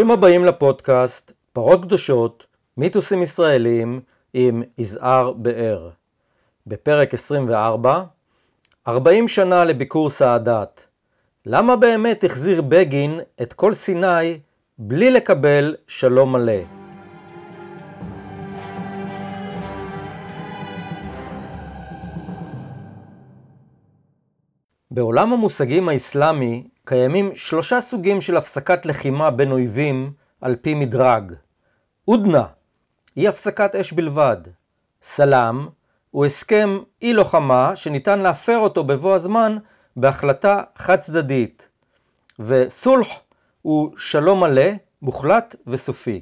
ברוכים הבאים לפודקאסט פרות קדושות, מיתוסים ישראלים עם יזהר באר. בפרק 24, 40 שנה לביקור סאדאת. למה באמת החזיר בגין את כל סיני בלי לקבל שלום מלא? בעולם המושגים האסלאמי קיימים שלושה סוגים של הפסקת לחימה בין אויבים על פי מדרג. אודנה היא הפסקת אש בלבד. סלאם הוא הסכם אי לוחמה שניתן להפר אותו בבוא הזמן בהחלטה חד צדדית. וסולח הוא שלום מלא, מוחלט וסופי.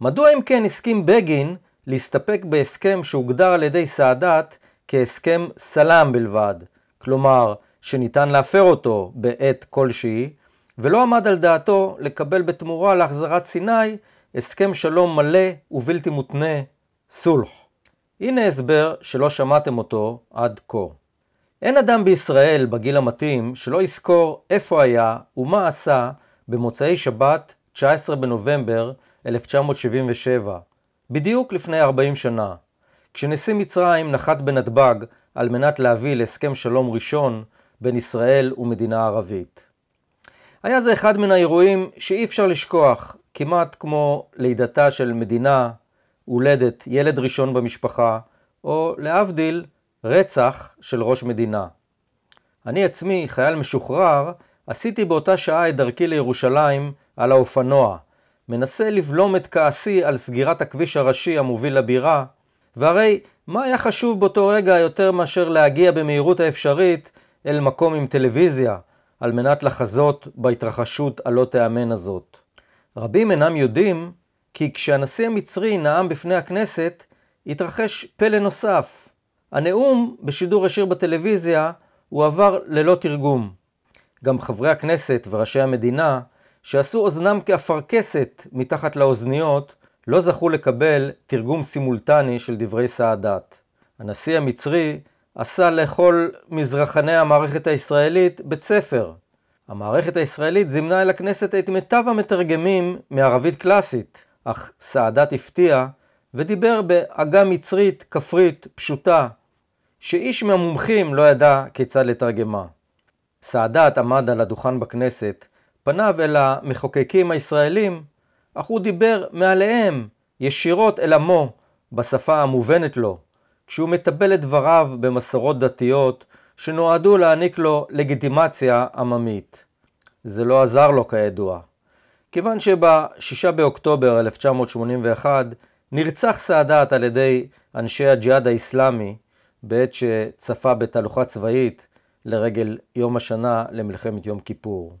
מדוע אם כן הסכים בגין להסתפק בהסכם שהוגדר על ידי סאדאת כהסכם סלאם בלבד, כלומר שניתן להפר אותו בעת כלשהי, ולא עמד על דעתו לקבל בתמורה להחזרת סיני הסכם שלום מלא ובלתי מותנה, סולח. הנה הסבר שלא שמעתם אותו עד כה. אין אדם בישראל בגיל המתאים שלא יזכור איפה היה ומה עשה במוצאי שבת 19 בנובמבר 1977, בדיוק לפני 40 שנה, כשנשיא מצרים נחת בנתב"ג על מנת להביא להסכם שלום ראשון בין ישראל ומדינה ערבית. היה זה אחד מן האירועים שאי אפשר לשכוח, כמעט כמו לידתה של מדינה, הולדת ילד ראשון במשפחה, או להבדיל, רצח של ראש מדינה. אני עצמי, חייל משוחרר, עשיתי באותה שעה את דרכי לירושלים על האופנוע, מנסה לבלום את כעסי על סגירת הכביש הראשי המוביל לבירה, והרי מה היה חשוב באותו רגע יותר מאשר להגיע במהירות האפשרית אל מקום עם טלוויזיה, על מנת לחזות בהתרחשות הלא תיאמן הזאת. רבים אינם יודעים כי כשהנשיא המצרי נאם בפני הכנסת, התרחש פלא נוסף. הנאום בשידור ישיר בטלוויזיה הועבר ללא תרגום. גם חברי הכנסת וראשי המדינה, שעשו אוזנם כאפרכסת מתחת לאוזניות, לא זכו לקבל תרגום סימולטני של דברי סאדאת. הנשיא המצרי עשה לכל מזרחני המערכת הישראלית בית ספר. המערכת הישראלית זימנה אל הכנסת את מיטב המתרגמים מערבית קלאסית, אך סאדאת הפתיע ודיבר בעגה מצרית כפרית פשוטה, שאיש מהמומחים לא ידע כיצד לתרגמה. סאדאת עמד על הדוכן בכנסת, פניו אל המחוקקים הישראלים, אך הוא דיבר מעליהם, ישירות אל עמו, בשפה המובנת לו, כשהוא מטבל את דבריו במסורות דתיות שנועדו להעניק לו לגיטימציה עממית. זה לא עזר לו כידוע. כיוון שב-6 באוקטובר 1981 נרצח סאדאת על ידי אנשי הג'יהאד האיסלאמי בעת שצפה בתהלוכה צבאית לרגל יום השנה למלחמת יום כיפור.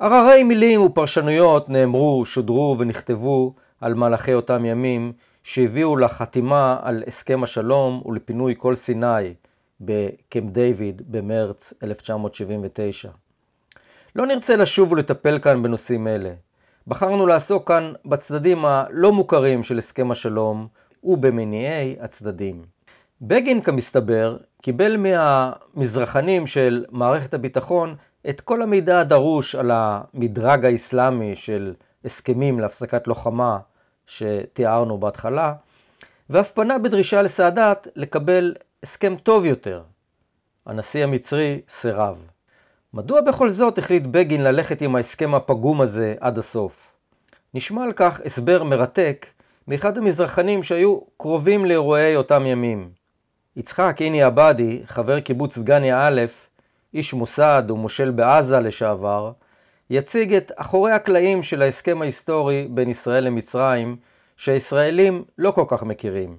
הררי מילים ופרשנויות נאמרו, שודרו ונכתבו על מהלכי אותם ימים שהביאו לחתימה על הסכם השלום ולפינוי כל סיני בקמפ דיוויד במרץ 1979. לא נרצה לשוב ולטפל כאן בנושאים אלה. בחרנו לעסוק כאן בצדדים הלא מוכרים של הסכם השלום ובמניעי הצדדים. בגין כמסתבר קיבל מהמזרחנים של מערכת הביטחון את כל המידע הדרוש על המדרג האסלאמי של הסכמים להפסקת לוחמה שתיארנו בהתחלה, ואף פנה בדרישה לסאדאת לקבל הסכם טוב יותר. הנשיא המצרי סירב. מדוע בכל זאת החליט בגין ללכת עם ההסכם הפגום הזה עד הסוף? נשמע על כך הסבר מרתק מאחד המזרחנים שהיו קרובים לאירועי אותם ימים. יצחק איני עבדי, חבר קיבוץ דגניה א', איש מוסד ומושל בעזה לשעבר, יציג את אחורי הקלעים של ההסכם ההיסטורי בין ישראל למצרים, שהישראלים לא כל כך מכירים.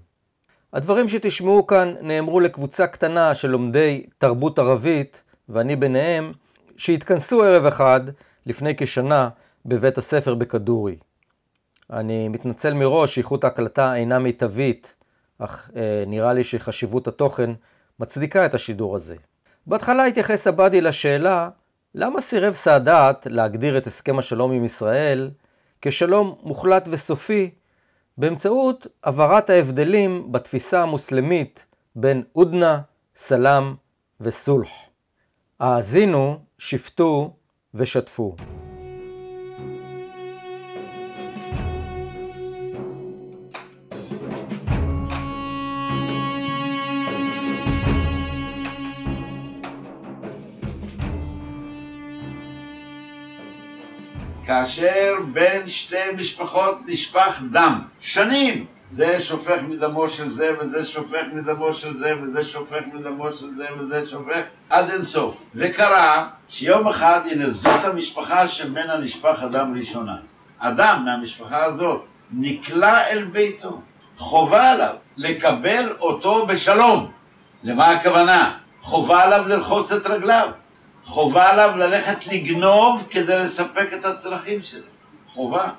הדברים שתשמעו כאן נאמרו לקבוצה קטנה של לומדי תרבות ערבית, ואני ביניהם, שהתכנסו ערב אחד לפני כשנה בבית הספר בכדורי. אני מתנצל מראש שאיכות ההקלטה אינה מיטבית, אך אה, נראה לי שחשיבות התוכן מצדיקה את השידור הזה. בהתחלה התייחס עבדי לשאלה למה סירב סאדאת להגדיר את הסכם השלום עם ישראל כשלום מוחלט וסופי באמצעות הבהרת ההבדלים בתפיסה המוסלמית בין אודנה, סלאם וסולח. האזינו, שפטו ושתפו. כאשר בין שתי משפחות נשפך דם, שנים. זה שופך מדמו של זה, וזה שופך מדמו של זה, וזה שופך מדמו של זה, וזה שופך עד אינסוף. וקרה שיום אחד, הנה זאת המשפחה שממנה נשפך הדם ראשונה. אדם מהמשפחה הזאת נקלע אל ביתו. חובה עליו לקבל אותו בשלום. למה הכוונה? חובה עליו לרחוץ את רגליו. חובה עליו ללכת לגנוב כדי לספק את הצרכים שלו. חובה.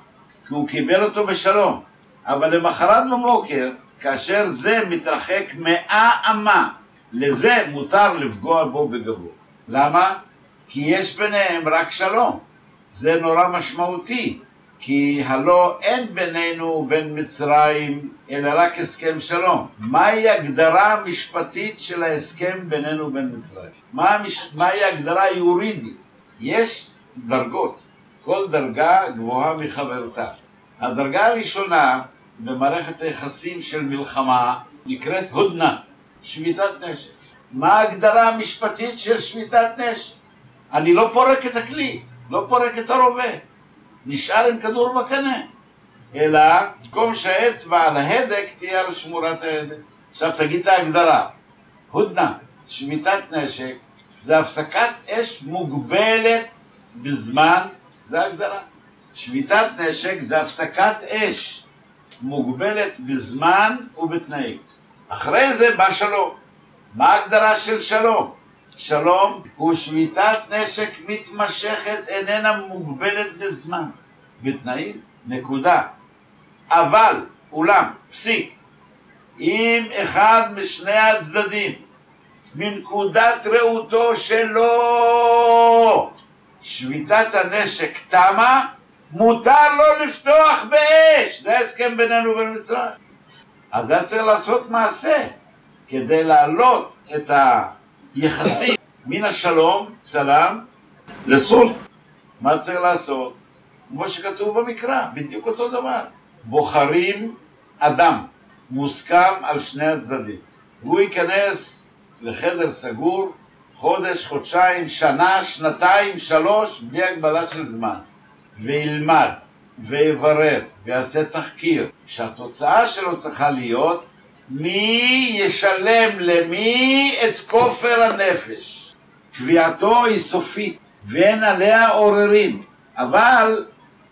כי הוא קיבל אותו בשלום. אבל למחרת בבוקר, כאשר זה מתרחק מאה אמה, לזה מותר לפגוע בו בגבו. למה? כי יש ביניהם רק שלום. זה נורא משמעותי. כי הלא אין בינינו ובין מצרים אלא רק הסכם שלום. מהי הגדרה המשפטית של ההסכם בינינו ובין מצרים? מה המש... מהי הגדרה היורידית? יש דרגות, כל דרגה גבוהה מחברתה. הדרגה הראשונה במערכת היחסים של מלחמה נקראת הודנה, שביתת נשק. מה ההגדרה המשפטית של שביתת נשק? אני לא פורק את הכלי, לא פורק את הרובה. נשאר עם כדור בקנה. אלא, במקום שהאצבע על ההדק תהיה על שמורת ההדק. עכשיו תגיד את ההגדרה. הודנה, שמיטת נשק, זה הפסקת אש מוגבלת בזמן, זה ההגדרה. שביתת נשק זה הפסקת אש מוגבלת בזמן ובתנאים. אחרי זה בא שלום. מה ההגדרה של שלום? שלום הוא שביתת נשק מתמשכת איננה מוגבלת בזמן, בתנאים, נקודה. אבל, אולם, פסיק, אם אחד משני הצדדים מנקודת ראותו שלו שביתת הנשק תמה, מותר לו לפתוח באש. זה ההסכם בינינו ובין מצרים. אז היה צריך לעשות מעשה כדי להעלות את ה... יחסים מן השלום, סלאם, לסול. מה צריך לעשות? כמו שכתוב במקרא, בדיוק אותו דבר. בוחרים אדם, מוסכם על שני הצדדים. והוא ייכנס לחדר סגור חודש, חודשיים, שנה, שנתיים, שלוש, בלי הגבלה של זמן. וילמד, ויברר, ויעשה תחקיר, שהתוצאה שלו צריכה להיות מי ישלם למי את כופר הנפש? קביעתו היא סופית ואין עליה עוררין, אבל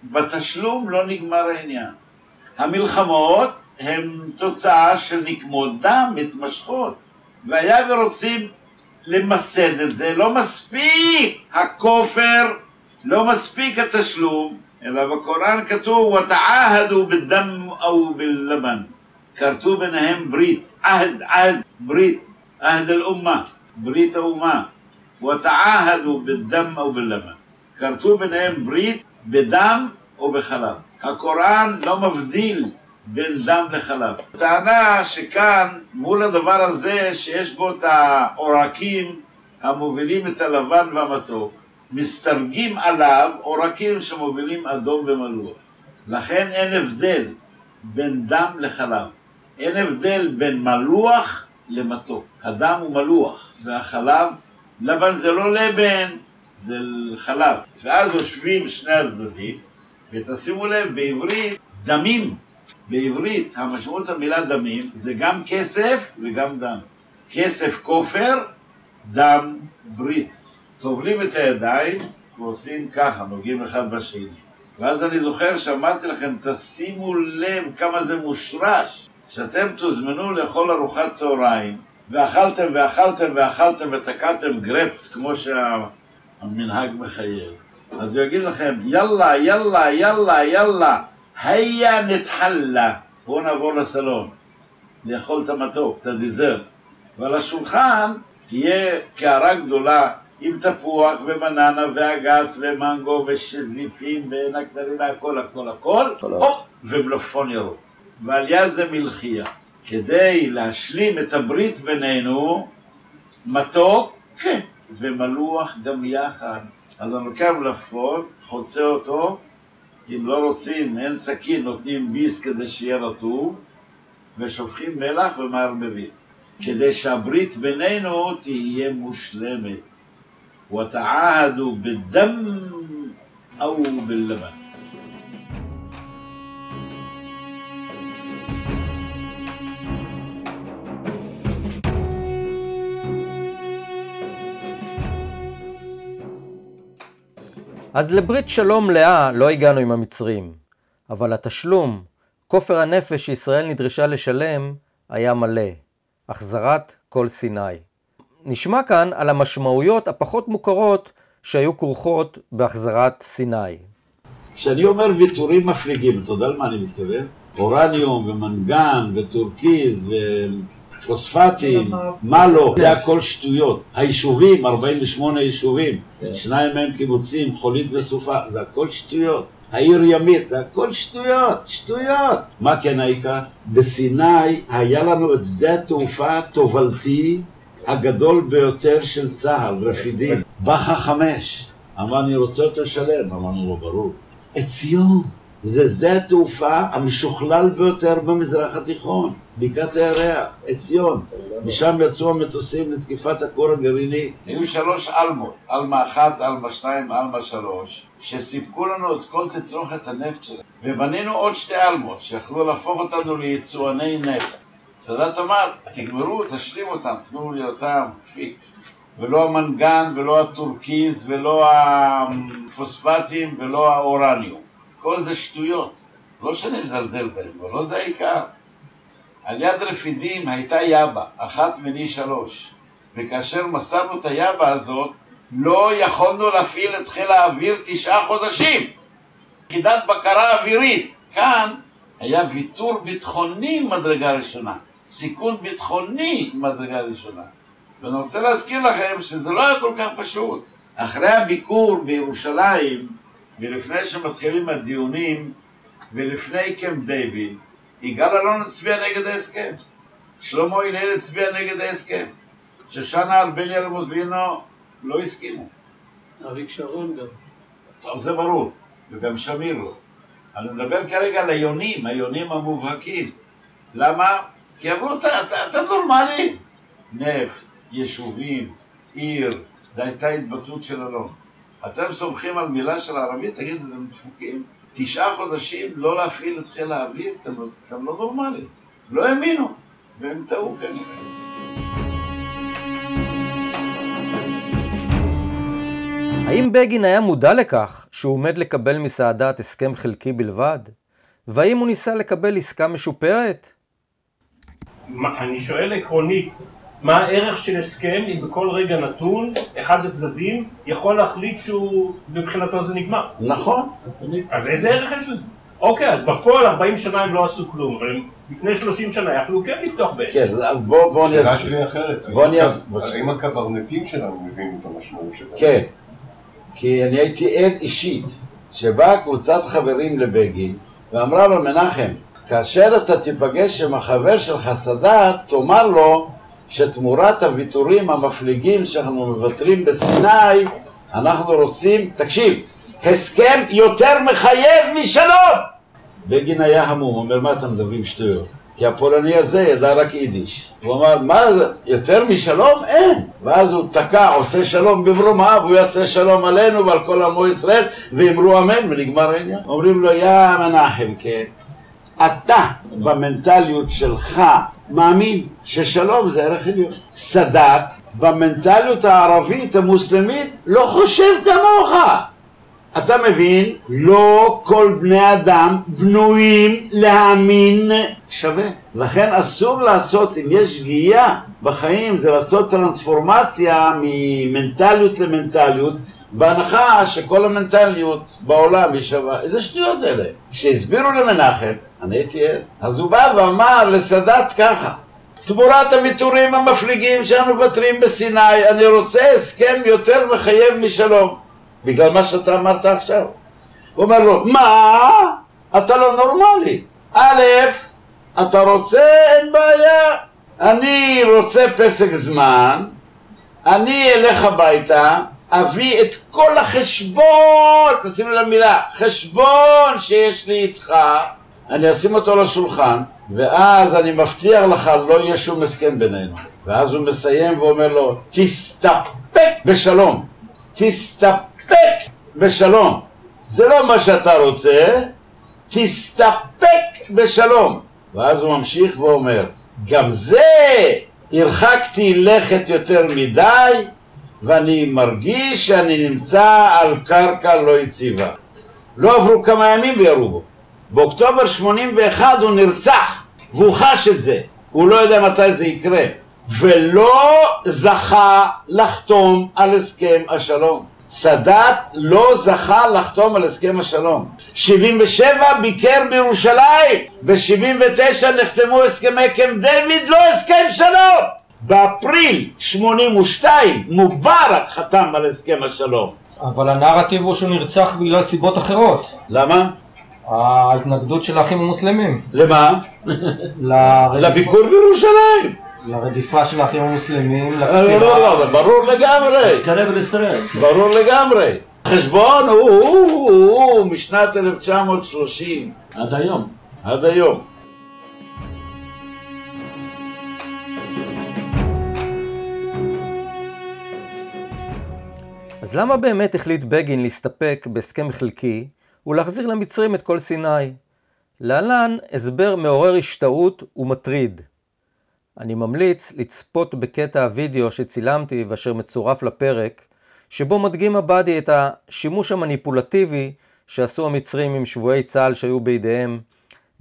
בתשלום לא נגמר העניין. המלחמות הן תוצאה של נקמות דם מתמשכות, והיה ורוצים למסד את זה, לא מספיק הכופר, לא מספיק התשלום, אלא בקוראן כתוב ותעהדו בדם או בלבן כרתו ביניהם ברית, עהד, עהד, ברית, עהד אל-אומה, ברית האומה, ותעהדו בדם או. כרתו ביניהם ברית בדם או בחלב. הקוראן לא מבדיל בין דם לחלב. טענה שכאן, מול הדבר הזה שיש בו את העורקים המובילים את הלבן והמתוק, מסתרגים עליו עורקים שמובילים אדום ומלוח. לכן אין הבדל בין דם לחלב. אין הבדל בין מלוח למתוק. הדם הוא מלוח, והחלב, לבן זה לא לבן, זה חלב. ואז יושבים שני הצדדים, ותשימו לב, בעברית, דמים, בעברית, המשמעות המילה דמים, זה גם כסף וגם דם. כסף כופר, דם ברית. טובלים את הידיים ועושים ככה, נוגעים אחד בשני. ואז אני זוכר שאמרתי לכם, תשימו לב כמה זה מושרש. שאתם תוזמנו לאכול ארוחת צהריים, ואכלתם ואכלתם ואכלתם ותקעתם גרפס כמו שהמנהג מחייב, אז הוא יגיד לכם, יאללה, יאללה, יאללה, יאללה, היה נתחלה, בואו נעבור לסלון, לאכול את המתוק, את הדיזרט. ועל השולחן תהיה קערה גדולה עם תפוח ומננה ואגס ומנגו ושזיפים ונקטרינה, הכל הכל הכל, ומלפון ירוק. ועל יד זה מלחייה. כדי להשלים את הברית בינינו, מתוק כן, ומלוח גם יחד. אז המקם לפון, חוצה אותו, אם לא רוצים, אין סכין, נותנים ביס כדי שיהיה רטוב, ושופכים מלח ומערבבים. כדי שהברית בינינו תהיה מושלמת. ותעהדו בדם או בלבן. אז לברית שלום מלאה לא הגענו עם המצרים, אבל התשלום, כופר הנפש שישראל נדרשה לשלם, היה מלא, החזרת כל סיני. נשמע כאן על המשמעויות הפחות מוכרות שהיו כרוכות בהחזרת סיני. כשאני אומר ויתורים מפליגים, אתה יודע למה אני מתכוון? אורניום ומנגן וטורקיז ופוספטים, מה לא? זה הכל שטויות. היישובים, 48 יישובים, שניים מהם קיבוצים, חולית וסופה, זה הכל שטויות. העיר ימית, זה הכל שטויות, שטויות. מה כן העיקר? בסיני היה לנו את שדה התעופה התובלתי הגדול ביותר של צה"ל, רפידים. בח"א חמש. אמר, אני רוצה אותו שלם. אמרנו לו, ברור. עציון. זה שדה התעופה המשוכלל ביותר במזרח התיכון, בקעת הירח, עציון. משם יצאו המטוסים לתקיפת הכור הגרעיני. היו שלוש אלמות, אלמה אחת, אלמה שתיים, אלמה שלוש, שסיפקו לנו את כל תצרוכת הנפט שלהם. ובנינו עוד שתי אלמות, שיכלו להפוך אותנו ליצואני נפט. סאדאת אמר, תגמרו, תשלים אותם, תנו לי אותם פיקס. ולא המנגן, ולא הטורקיז, ולא הפוספטים, ולא האורניום. כל זה שטויות. לא שאני מזלזל בהם, אבל לא זה העיקר. על יד רפידים הייתה יב"א, אחת מני שלוש. וכאשר מסרנו את היב"א הזאת, לא יכולנו להפעיל את חיל האוויר תשעה חודשים. יחידת בקרה אווירית. כאן היה ויתור ביטחוני מדרגה ראשונה. סיכון ביטחוני מדרגה ראשונה. ואני רוצה להזכיר לכם שזה לא היה כל כך פשוט. אחרי הביקור בירושלים, ולפני שמתחילים הדיונים, ולפני קמפ דיוויד, יגאל אלון הצביע נגד ההסכם. שלמה הלל הצביע נגד ההסכם. שושנה ארבליה ומוזלינו לא הסכימו. אריק שרון גם. טוב, זה ברור, וגם שמיר לא. אני מדבר כרגע על היונים, היונים המובהקים. למה? כי אמרו, אתם נורמלים. נפט, יישובים, עיר, זו הייתה התבטאות של אלון. אתם סומכים על מילה של ערבית? תגידו, אתם דפוקים? תשעה חודשים לא להפעיל את חיל האוויר? אתם, אתם לא נורמלים. לא האמינו, והם טעו כנראה. האם בגין היה מודע לכך שהוא עומד לקבל מסאדאת הסכם חלקי בלבד? והאם הוא ניסה לקבל עסקה משופרת? אני שואל עקרונית, מה הערך של הסכם אם בכל רגע נתון אחד הצדדים יכול להחליט שהוא, מבחינתו זה נגמר? נכון. אז איזה ערך יש לזה? אוקיי, אז בפועל 40 שנה הם לא עשו כלום, אבל לפני 30 שנה יכלו כן לפתוח באש. כן, אז בוא, בוא אני השאלה שלי אחרת. בוא אני האם הקברניטים שלנו מבינים את המשמעות שלהם? כן. כי אני הייתי עד אישית, שבאה קבוצת חברים לבגין ואמרה לו, מנחם, כאשר אתה תיפגש עם החבר שלך סאדאת, תאמר לו שתמורת הוויתורים המפליגים שאנחנו מוותרים בסיני, אנחנו רוצים, תקשיב, הסכם יותר מחייב משלום! בגין היה המום, אומר, מה אתם מדברים שטויות? כי הפולני הזה ידע רק יידיש. הוא אמר, מה זה, יותר משלום? אין. ואז הוא תקע, עושה שלום במרומיו, והוא יעשה שלום עלינו ועל כל עמו ישראל, ואמרו אמן, ונגמר העניין. אומרים לו, יא מנחם, כן, אתה במנטליות שלך מאמין ששלום זה ערך עליון. סאדאת במנטליות הערבית המוסלמית לא חושב כמוך. אתה מבין? לא כל בני אדם בנויים להאמין שווה. לכן אסור לעשות, אם יש שגיאה בחיים, זה לעשות טרנספורמציה ממנטליות למנטליות, בהנחה שכל המנטליות בעולם היא שווה. איזה שטויות אלה? כשהסבירו למנחם, אני הייתי עד, אז הוא בא ואמר לסאדאת ככה, תמורת הוויתורים המפליגים שאנו מוותרים בסיני, אני רוצה הסכם יותר מחייב משלום. בגלל מה שאתה אמרת עכשיו. הוא אומר לו, מה? אתה לא נורמלי. א', אתה רוצה, אין בעיה. אני רוצה פסק זמן, אני אלך הביתה, אביא את כל החשבון, תשימו למילה, חשבון שיש לי איתך, אני אשים אותו לשולחן, ואז אני מבטיח לך, לא יהיה שום הסכם בינינו. ואז הוא מסיים ואומר לו, תסתפק בשלום. תסתפק בשלום. זה לא מה שאתה רוצה, תסתפק בשלום. ואז הוא ממשיך ואומר, גם זה הרחקתי לכת יותר מדי, ואני מרגיש שאני נמצא על קרקע לא יציבה. לא עברו כמה ימים וירו בו. באוקטובר 81 הוא נרצח, והוא חש את זה. הוא לא יודע מתי זה יקרה. ולא זכה לחתום על הסכם השלום. סאדאת לא זכה לחתום על הסכם השלום. 77 ביקר בירושלים, ב-79 נחתמו הסכמי קמפ דיוויד, לא הסכם שלום! באפריל 82 מובארק חתם על הסכם השלום. אבל הנרטיב הוא שהוא נרצח בגלל סיבות אחרות. למה? ההתנגדות של האחים המוסלמים. למה? לביקור בירושלים. לרדיפה של האחים המוסלמים, לא, לא, לא, לכפירה. אבל ברור לגמרי. קרב לישראל. ברור לגמרי. חשבון הוא, הוא, הוא, הוא משנת 1930 עד היום. עד היום. למה באמת החליט בגין להסתפק בהסכם חלקי ולהחזיר למצרים את כל סיני? להלן הסבר מעורר השתאות ומטריד. אני ממליץ לצפות בקטע הוידאו שצילמתי ואשר מצורף לפרק, שבו מדגים עבדי את השימוש המניפולטיבי שעשו המצרים עם שבויי צה"ל שהיו בידיהם,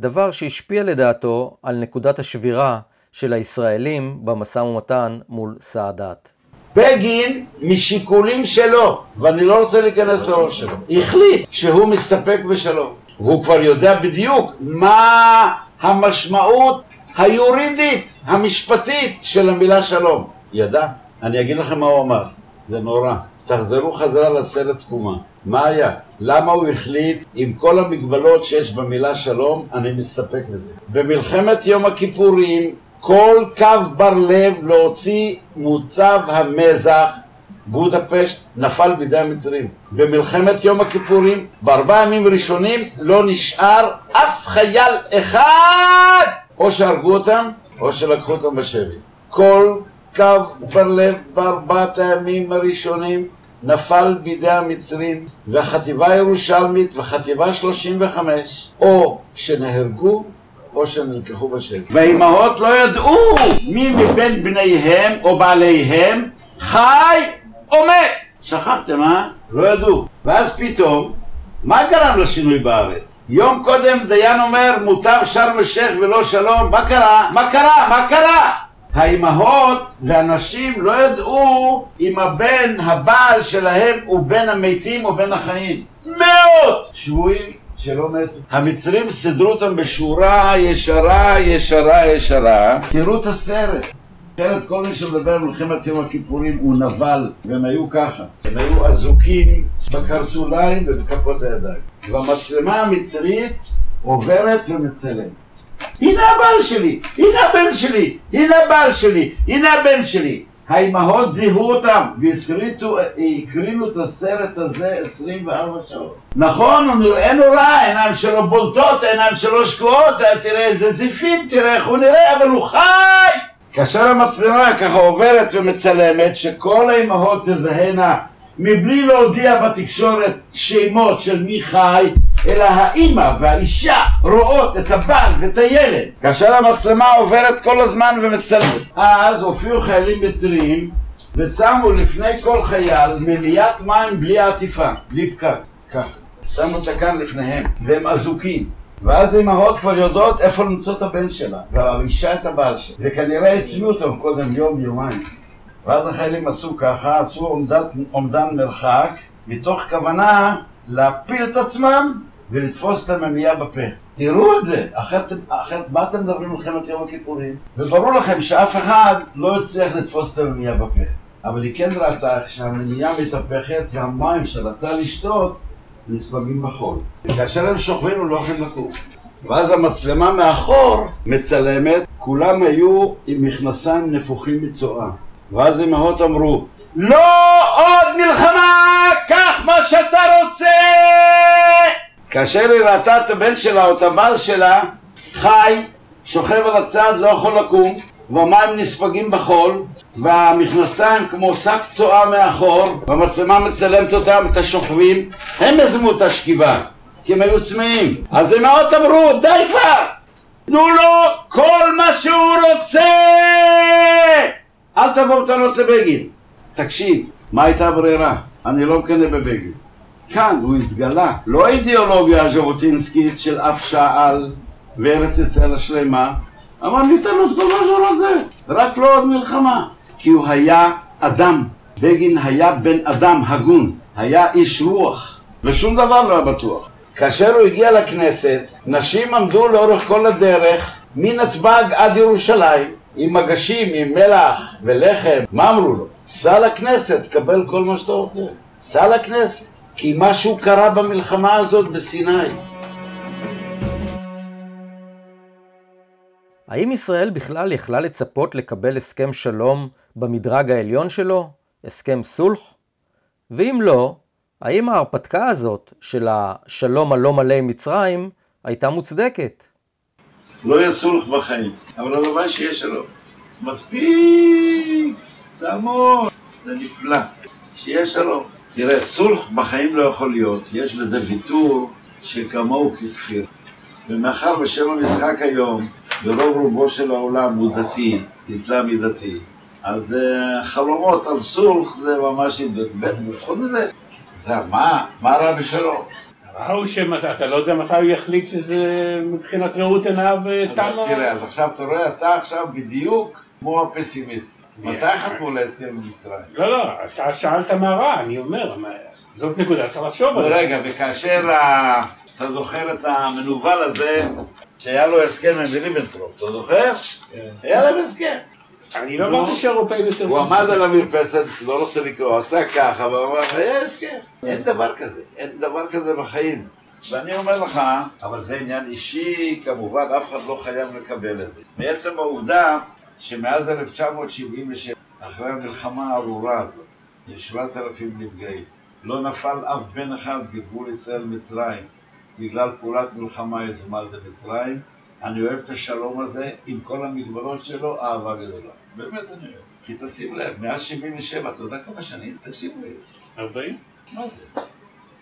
דבר שהשפיע לדעתו על נקודת השבירה של הישראלים במשא ומתן מול סאדאת. בגין, משיקולים שלו, ואני לא רוצה להיכנס לראש שלו, החליט שהוא מסתפק בשלום. והוא כבר יודע בדיוק מה המשמעות היורידית, המשפטית של המילה שלום. ידע. אני אגיד לכם מה הוא אמר. זה נורא. תחזרו חזרה לסרט תקומה. מה היה? למה הוא החליט, עם כל המגבלות שיש במילה שלום, אני מסתפק בזה. במלחמת יום הכיפורים, כל קו בר לב להוציא מוצב המזח בודפשט נפל בידי המצרים. במלחמת יום הכיפורים, בארבעה ימים ראשונים, לא נשאר אף חייל אחד! או שהרגו אותם, או שלקחו אותם בשבי. כל קו בר לב בארבעת הימים הראשונים נפל בידי המצרים, והחטיבה הירושלמית וחטיבה 35, או שנהרגו או שנלקחו בשבי. והאימהות לא ידעו מי מבין בניהם או בעליהם חי או מת. שכחתם, אה? לא ידעו. ואז פתאום, מה גרם לשינוי בארץ? יום קודם דיין אומר, מוטב שארם א-שייח ולא שלום. מה קרה? מה קרה? מה קרה? האימהות והנשים לא ידעו אם הבן, הבעל שלהם הוא בין המתים או בין החיים. מאות שבויים שלא מתו. המצרים סידרו אותם בשורה ישרה, ישרה, ישרה. תראו את הסרט. אחרת כל מי שמדבר על מלחמת יום הכיפורים הוא נבל, והם היו ככה. הם היו אזוקים בקרסוליים ובכפות הידיים. והמצלמה המצרית עוברת ומצלמת. הנה הבעל שלי, הנה הבן שלי, הנה הבעל שלי, הנה הבן שלי. האימהות זיהו אותם והסריטו, הקרינו את הסרט הזה 24 שעות. נכון, הוא נראה נורא, העיניים שלו בולטות, העיניים שלו שקועות, תראה איזה זיפים, תראה איך הוא נראה, אבל הוא חי! כאשר המצלמה ככה עוברת ומצלמת, שכל האימהות תזהנה מבלי להודיע בתקשורת שמות של מי חי, אלא האימא והאישה רואות את הבעל ואת הילד. כאשר המצלמה עוברת כל הזמן ומצלמת. אז הופיעו חיילים מצריים ושמו לפני כל חייל מליאת מים בלי עטיפה, בלי פקק, ככה. שמו אותה כאן לפניהם, והם אזוקים. ואז האימהות כבר יודעות איפה למצוא את הבן שלה, והאישה את הבעל שלה. וכנראה הצמיעו אותם קודם יום, יומיים. ואז החיילים עשו ככה, עשו עומדת, עומדן מרחק, מתוך כוונה להפיל את עצמם ולתפוס את הממייה בפה. תראו את זה, אחרת, אחרת מה אתם מדברים על מלחמת יום הכיפורים? וברור לכם שאף אחד לא הצליח לתפוס את הממייה בפה. אבל היא כן ראתה איך שהממייה מתהפכת והמים שרצה לשתות נספגים בחול. וכאשר הם שוכבים הם לא יכולים לקום. ואז המצלמה מאחור מצלמת, כולם היו עם מכנסיים נפוחים מצואה. ואז אמהות אמרו, לא עוד מלחמה, כאשר היא ראתה את הבן שלה או את הבעל שלה, חי, שוכב על הצד, לא יכול לקום, והמים נספגים בחול, והמכנסיים כמו שק צואה מאחור, והמצלמה מצלמת אותם, את השוכבים, הם יזמו את השכיבה, כי הם היו צמאים. אז מאוד אמרו, די כבר! תנו לו כל מה שהוא רוצה! אל תבואו בטענות לבגין. תקשיב, מה הייתה הברירה? אני לא מקנא בבגין. כאן הוא התגלה, לא האידיאולוגיה הז'בוטינסקית של אף שעל וארץ ישראל השלמה, אמר ניתן לו את כל מה שהוא רוצה, רק לא עוד מלחמה. כי הוא היה אדם, בגין היה בן אדם הגון, היה איש רוח, ושום דבר לא היה בטוח. כאשר הוא הגיע לכנסת, נשים עמדו לאורך כל הדרך, מנתב"ג עד ירושלים, עם מגשים, עם מלח ולחם. מה אמרו לו? סע לכנסת, קבל כל מה שאתה רוצה. סע לכנסת. כי משהו קרה במלחמה הזאת בסיני. האם ישראל בכלל יכלה לצפות לקבל הסכם שלום במדרג העליון שלו, הסכם סולח? ואם לא, האם ההרפתקה הזאת של השלום הלא מלא עם מצרים הייתה מוצדקת? לא יהיה סולח בחיים, אבל הלוואי שיהיה שלום. מספיק, זה המון, זה נפלא, שיהיה שלום. תראה, סולח בחיים לא יכול להיות, יש בזה ויתור שכמוהו ככפיר. ומאחר ושם המשחק היום, ברוב רובו של העולם הוא דתי, אסלאמי דתי, אז uh, חלומות על סולח זה ממש, חוץ מזה, זה מה? מה רע בשלום? ראו שאתה לא יודע מתי הוא יחליט שזה מבחינת ראות עיניו תם... תראה, אז עכשיו אתה רואה, אתה עכשיו בדיוק כמו הפסימיסט. מתי חתמו להסכם עם מצרים? לא, לא, אתה שאלת מה רע, אני אומר, זאת נקודה, צריך לחשוב על זה. רגע, וכאשר אתה זוכר את המנוול הזה, שהיה לו הסכם עם ריבנטרופ, אתה זוכר? היה להם הסכם. אני לא אמרתי שהאירופאים יותר הוא עמד על המרפסת, לא רוצה לקרוא, עשה ככה, ואמר, היה הסכם. אין דבר כזה, אין דבר כזה בחיים. ואני אומר לך, אבל זה עניין אישי, כמובן, אף אחד לא חייב לקבל את זה. מעצם העובדה שמאז 1977, אחרי המלחמה הארורה הזאת, יש 7,000 נפגעים, לא נפל אף בן אחד בגבול ישראל-מצרים בגלל פעולת מלחמה יזומה על מצרים. אני אוהב את השלום הזה עם כל המגבלות שלו, אהבה גדולה. באמת אני אוהב. כי תשים לב, מאז 77, אתה יודע כמה שנים? תקשיב לי. 40? מה זה?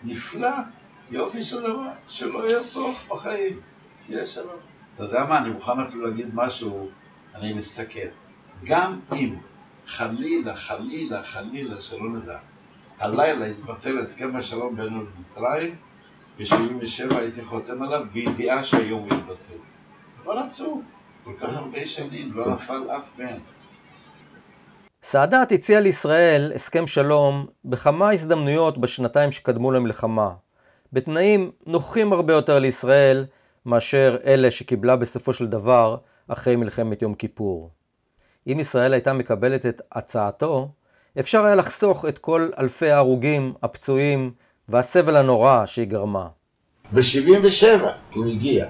נפלא, יופי של דבר, שלא יהיה סוף בחיים, שיהיה שלום. אתה יודע מה, אני מוכן אפילו להגיד משהו, אני מסתכל. גם אם חלילה, חלילה, חלילה, שלא נדע, הלילה יתבטל הסכם השלום בינינו למצרים, ב-77 הייתי חותם עליו בידיעה שהיום הוא יתבטל. אבל עצוב, כל כך הרבה שנים, לא נפל אף בן. סאדאת הציע לישראל הסכם שלום בכמה הזדמנויות בשנתיים שקדמו למלחמה, בתנאים נוחים הרבה יותר לישראל מאשר אלה שקיבלה בסופו של דבר אחרי מלחמת יום כיפור. אם ישראל הייתה מקבלת את הצעתו, אפשר היה לחסוך את כל אלפי ההרוגים, הפצועים והסבל הנורא שהיא גרמה. ב-77 הוא הגיע,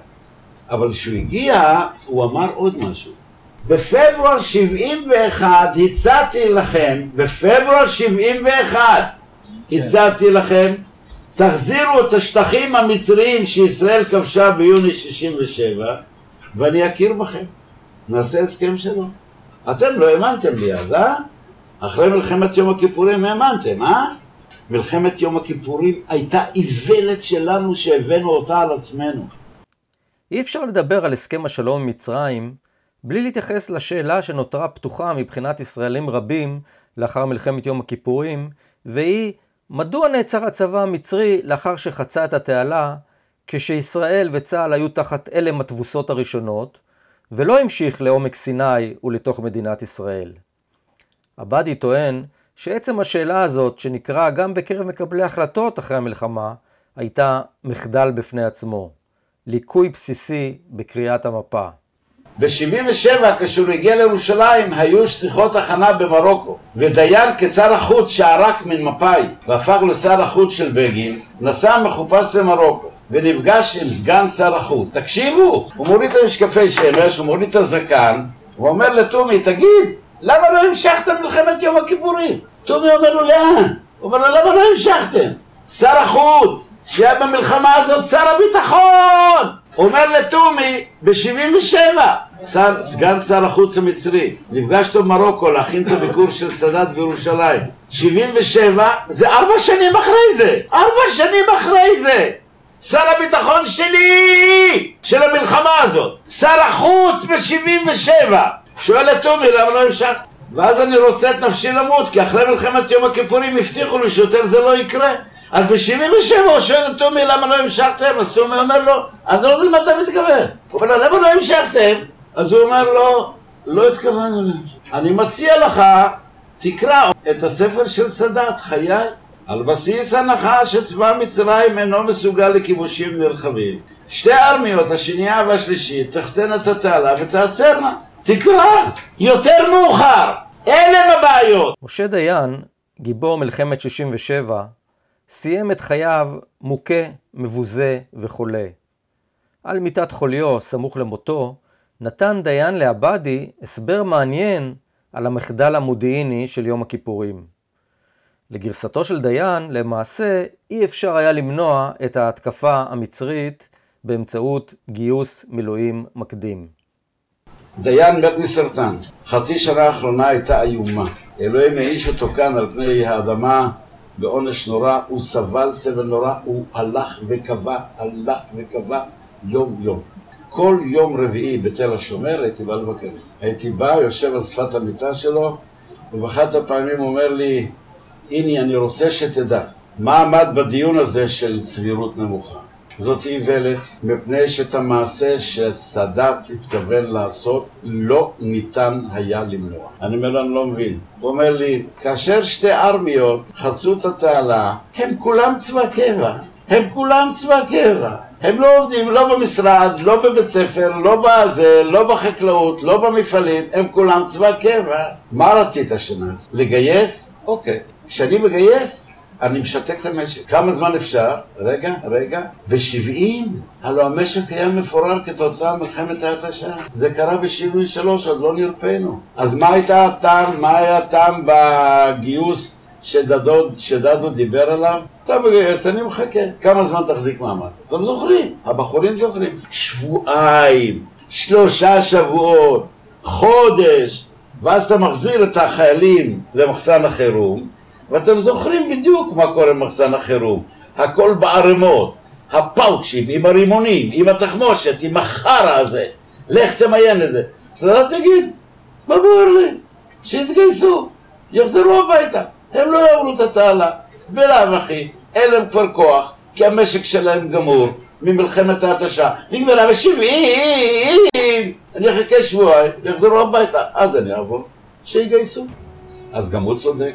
אבל כשהוא הגיע הוא אמר עוד משהו. בפברואר 71 הצעתי לכם, בפברואר 71 הצעתי לכם, תחזירו את השטחים המצריים שישראל כבשה ביוני 67 ואני אכיר בכם. נעשה הסכם שלום. אתם לא האמנתם לי אז, אה? אחרי מלחמת יום הכיפורים האמנתם, אה? מלחמת יום הכיפורים הייתה איוולת שלנו שהבאנו אותה על עצמנו. אי אפשר לדבר על הסכם השלום עם מצרים בלי להתייחס לשאלה שנותרה פתוחה מבחינת ישראלים רבים לאחר מלחמת יום הכיפורים, והיא מדוע נעצר הצבא המצרי לאחר שחצה את התעלה כשישראל וצה"ל היו תחת אלם התבוסות הראשונות, ולא המשיך לעומק סיני ולתוך מדינת ישראל. עבדי טוען שעצם השאלה הזאת, שנקרא גם בקרב מקבלי החלטות אחרי המלחמה, הייתה מחדל בפני עצמו. ליקוי בסיסי בקריאת המפה. ב-77, כשהוא הגיע לירושלים, היו שיחות הכנה במרוקו, ודיין כשר החוץ שערק מן מפא"י והפך לשר החוץ של בגין, נסע מחופש למרוקו. ונפגש עם סגן שר החוץ. תקשיבו, הוא מוריד את המשקפי שמש, הוא מוריד את הזקן, הוא אומר לתומי, תגיד, למה לא המשכתם מלחמת יום הכיפורים? תומי אומר לו, לאן? הוא אומר לו, למה לא המשכתם? שר החוץ, שהיה במלחמה הזאת שר הביטחון! אומר לתומי ב-77, סגן שר החוץ המצרי, נפגש אותו במרוקו להכין את הביקור של סאדאת בירושלים. 77 זה ארבע שנים אחרי זה! ארבע שנים אחרי זה! שר הביטחון שלי! של המלחמה הזאת! שר החוץ ב-77! שואל את תומי למה לא המשכת? ואז אני רוצה את נפשי למות, כי אחרי מלחמת יום הכיפורים הבטיחו לי שיותר זה לא יקרה. אז ב-77 הוא שואל את תומי למה לא המשכתם? אז תומי אומר לו, אני לא יודע למה אתה מתכוון. הוא אומר למה לא המשכתם? אז הוא אומר לו, לא התכוונו להמשך. אני מציע לך, תקרא את הספר של סאדאת, חיי, על בסיס הנחה שצבא מצרים אינו מסוגל לכיבושים נרחבים. שתי הארמיות, השנייה והשלישית, תחצנה את התעלה ותעצרנה. תקרא, יותר מאוחר, אלה הם הבעיות. משה דיין, גיבור מלחמת 67, סיים את חייו מוכה, מבוזה וחולה. על מיטת חוליו, סמוך למותו, נתן דיין לעבדי הסבר מעניין על המחדל המודיעיני של יום הכיפורים. לגרסתו של דיין, למעשה אי אפשר היה למנוע את ההתקפה המצרית באמצעות גיוס מילואים מקדים. דיין מת מסרטן. חצי שנה האחרונה הייתה איומה. אלוהים העיש אותו כאן על פני האדמה בעונש נורא, הוא סבל סבל נורא, הוא הלך וקבע, הלך וקבע יום יום. כל יום רביעי בתל השומר הייתי בא לבקר. הייתי בא, יושב על שפת המיטה שלו, ובאחת הפעמים הוא אומר לי, הנה אני רוצה שתדע, מה עמד בדיון הזה של סבירות נמוכה? זאת איוולת, מפני שאת המעשה שסאדאת התכוון לעשות לא ניתן היה למנוע. אני אומר לו, אני לא מבין. הוא אומר לי, כאשר שתי ארמיות חצו את התעלה, הם כולם צבא קבע. הם כולם צבא קבע. הם לא עובדים לא במשרד, לא בבית ספר, לא בזה, לא בחקלאות, לא במפעלים, הם כולם צבא קבע. מה רצית שנעשה? לגייס? אוקיי. כשאני מגייס, אני משתק את המשק. כמה זמן אפשר? רגע, רגע. ב-70? הלוא המשק היה מפורר כתוצאה ממלחמת ההתשה. זה קרה ב-73, עוד לא נרפאנו. אז מה הייתה הטעם, מה היה הטעם בגיוס שדדו, שדדו דיבר עליו? אתה מגייס, אני מחכה. כמה זמן תחזיק מעמד? אתם זוכרים, הבחורים זוכרים. שבועיים, שלושה שבועות, חודש, ואז אתה מחזיר את החיילים למחסן החירום, ואתם זוכרים בדיוק מה קורה במחסן החירום. הכל בערימות, הפאוצ'ים, עם הרימונים, עם התחמושת, עם החרא הזה. לך תמיין את זה. סדרת תגיד, מה בוער לי? שיתגייסו, יחזרו הביתה. הם לא יעברו את התעלה. בלאו הכי, אין להם כבר כוח, כי המשק שלהם גמור ממלחמת ההתשה. נגמרה בשבעים, אני אחכה שבועיים, יחזרו הביתה. אז אני אעבור, שיגייסו. אז גם הוא צודק.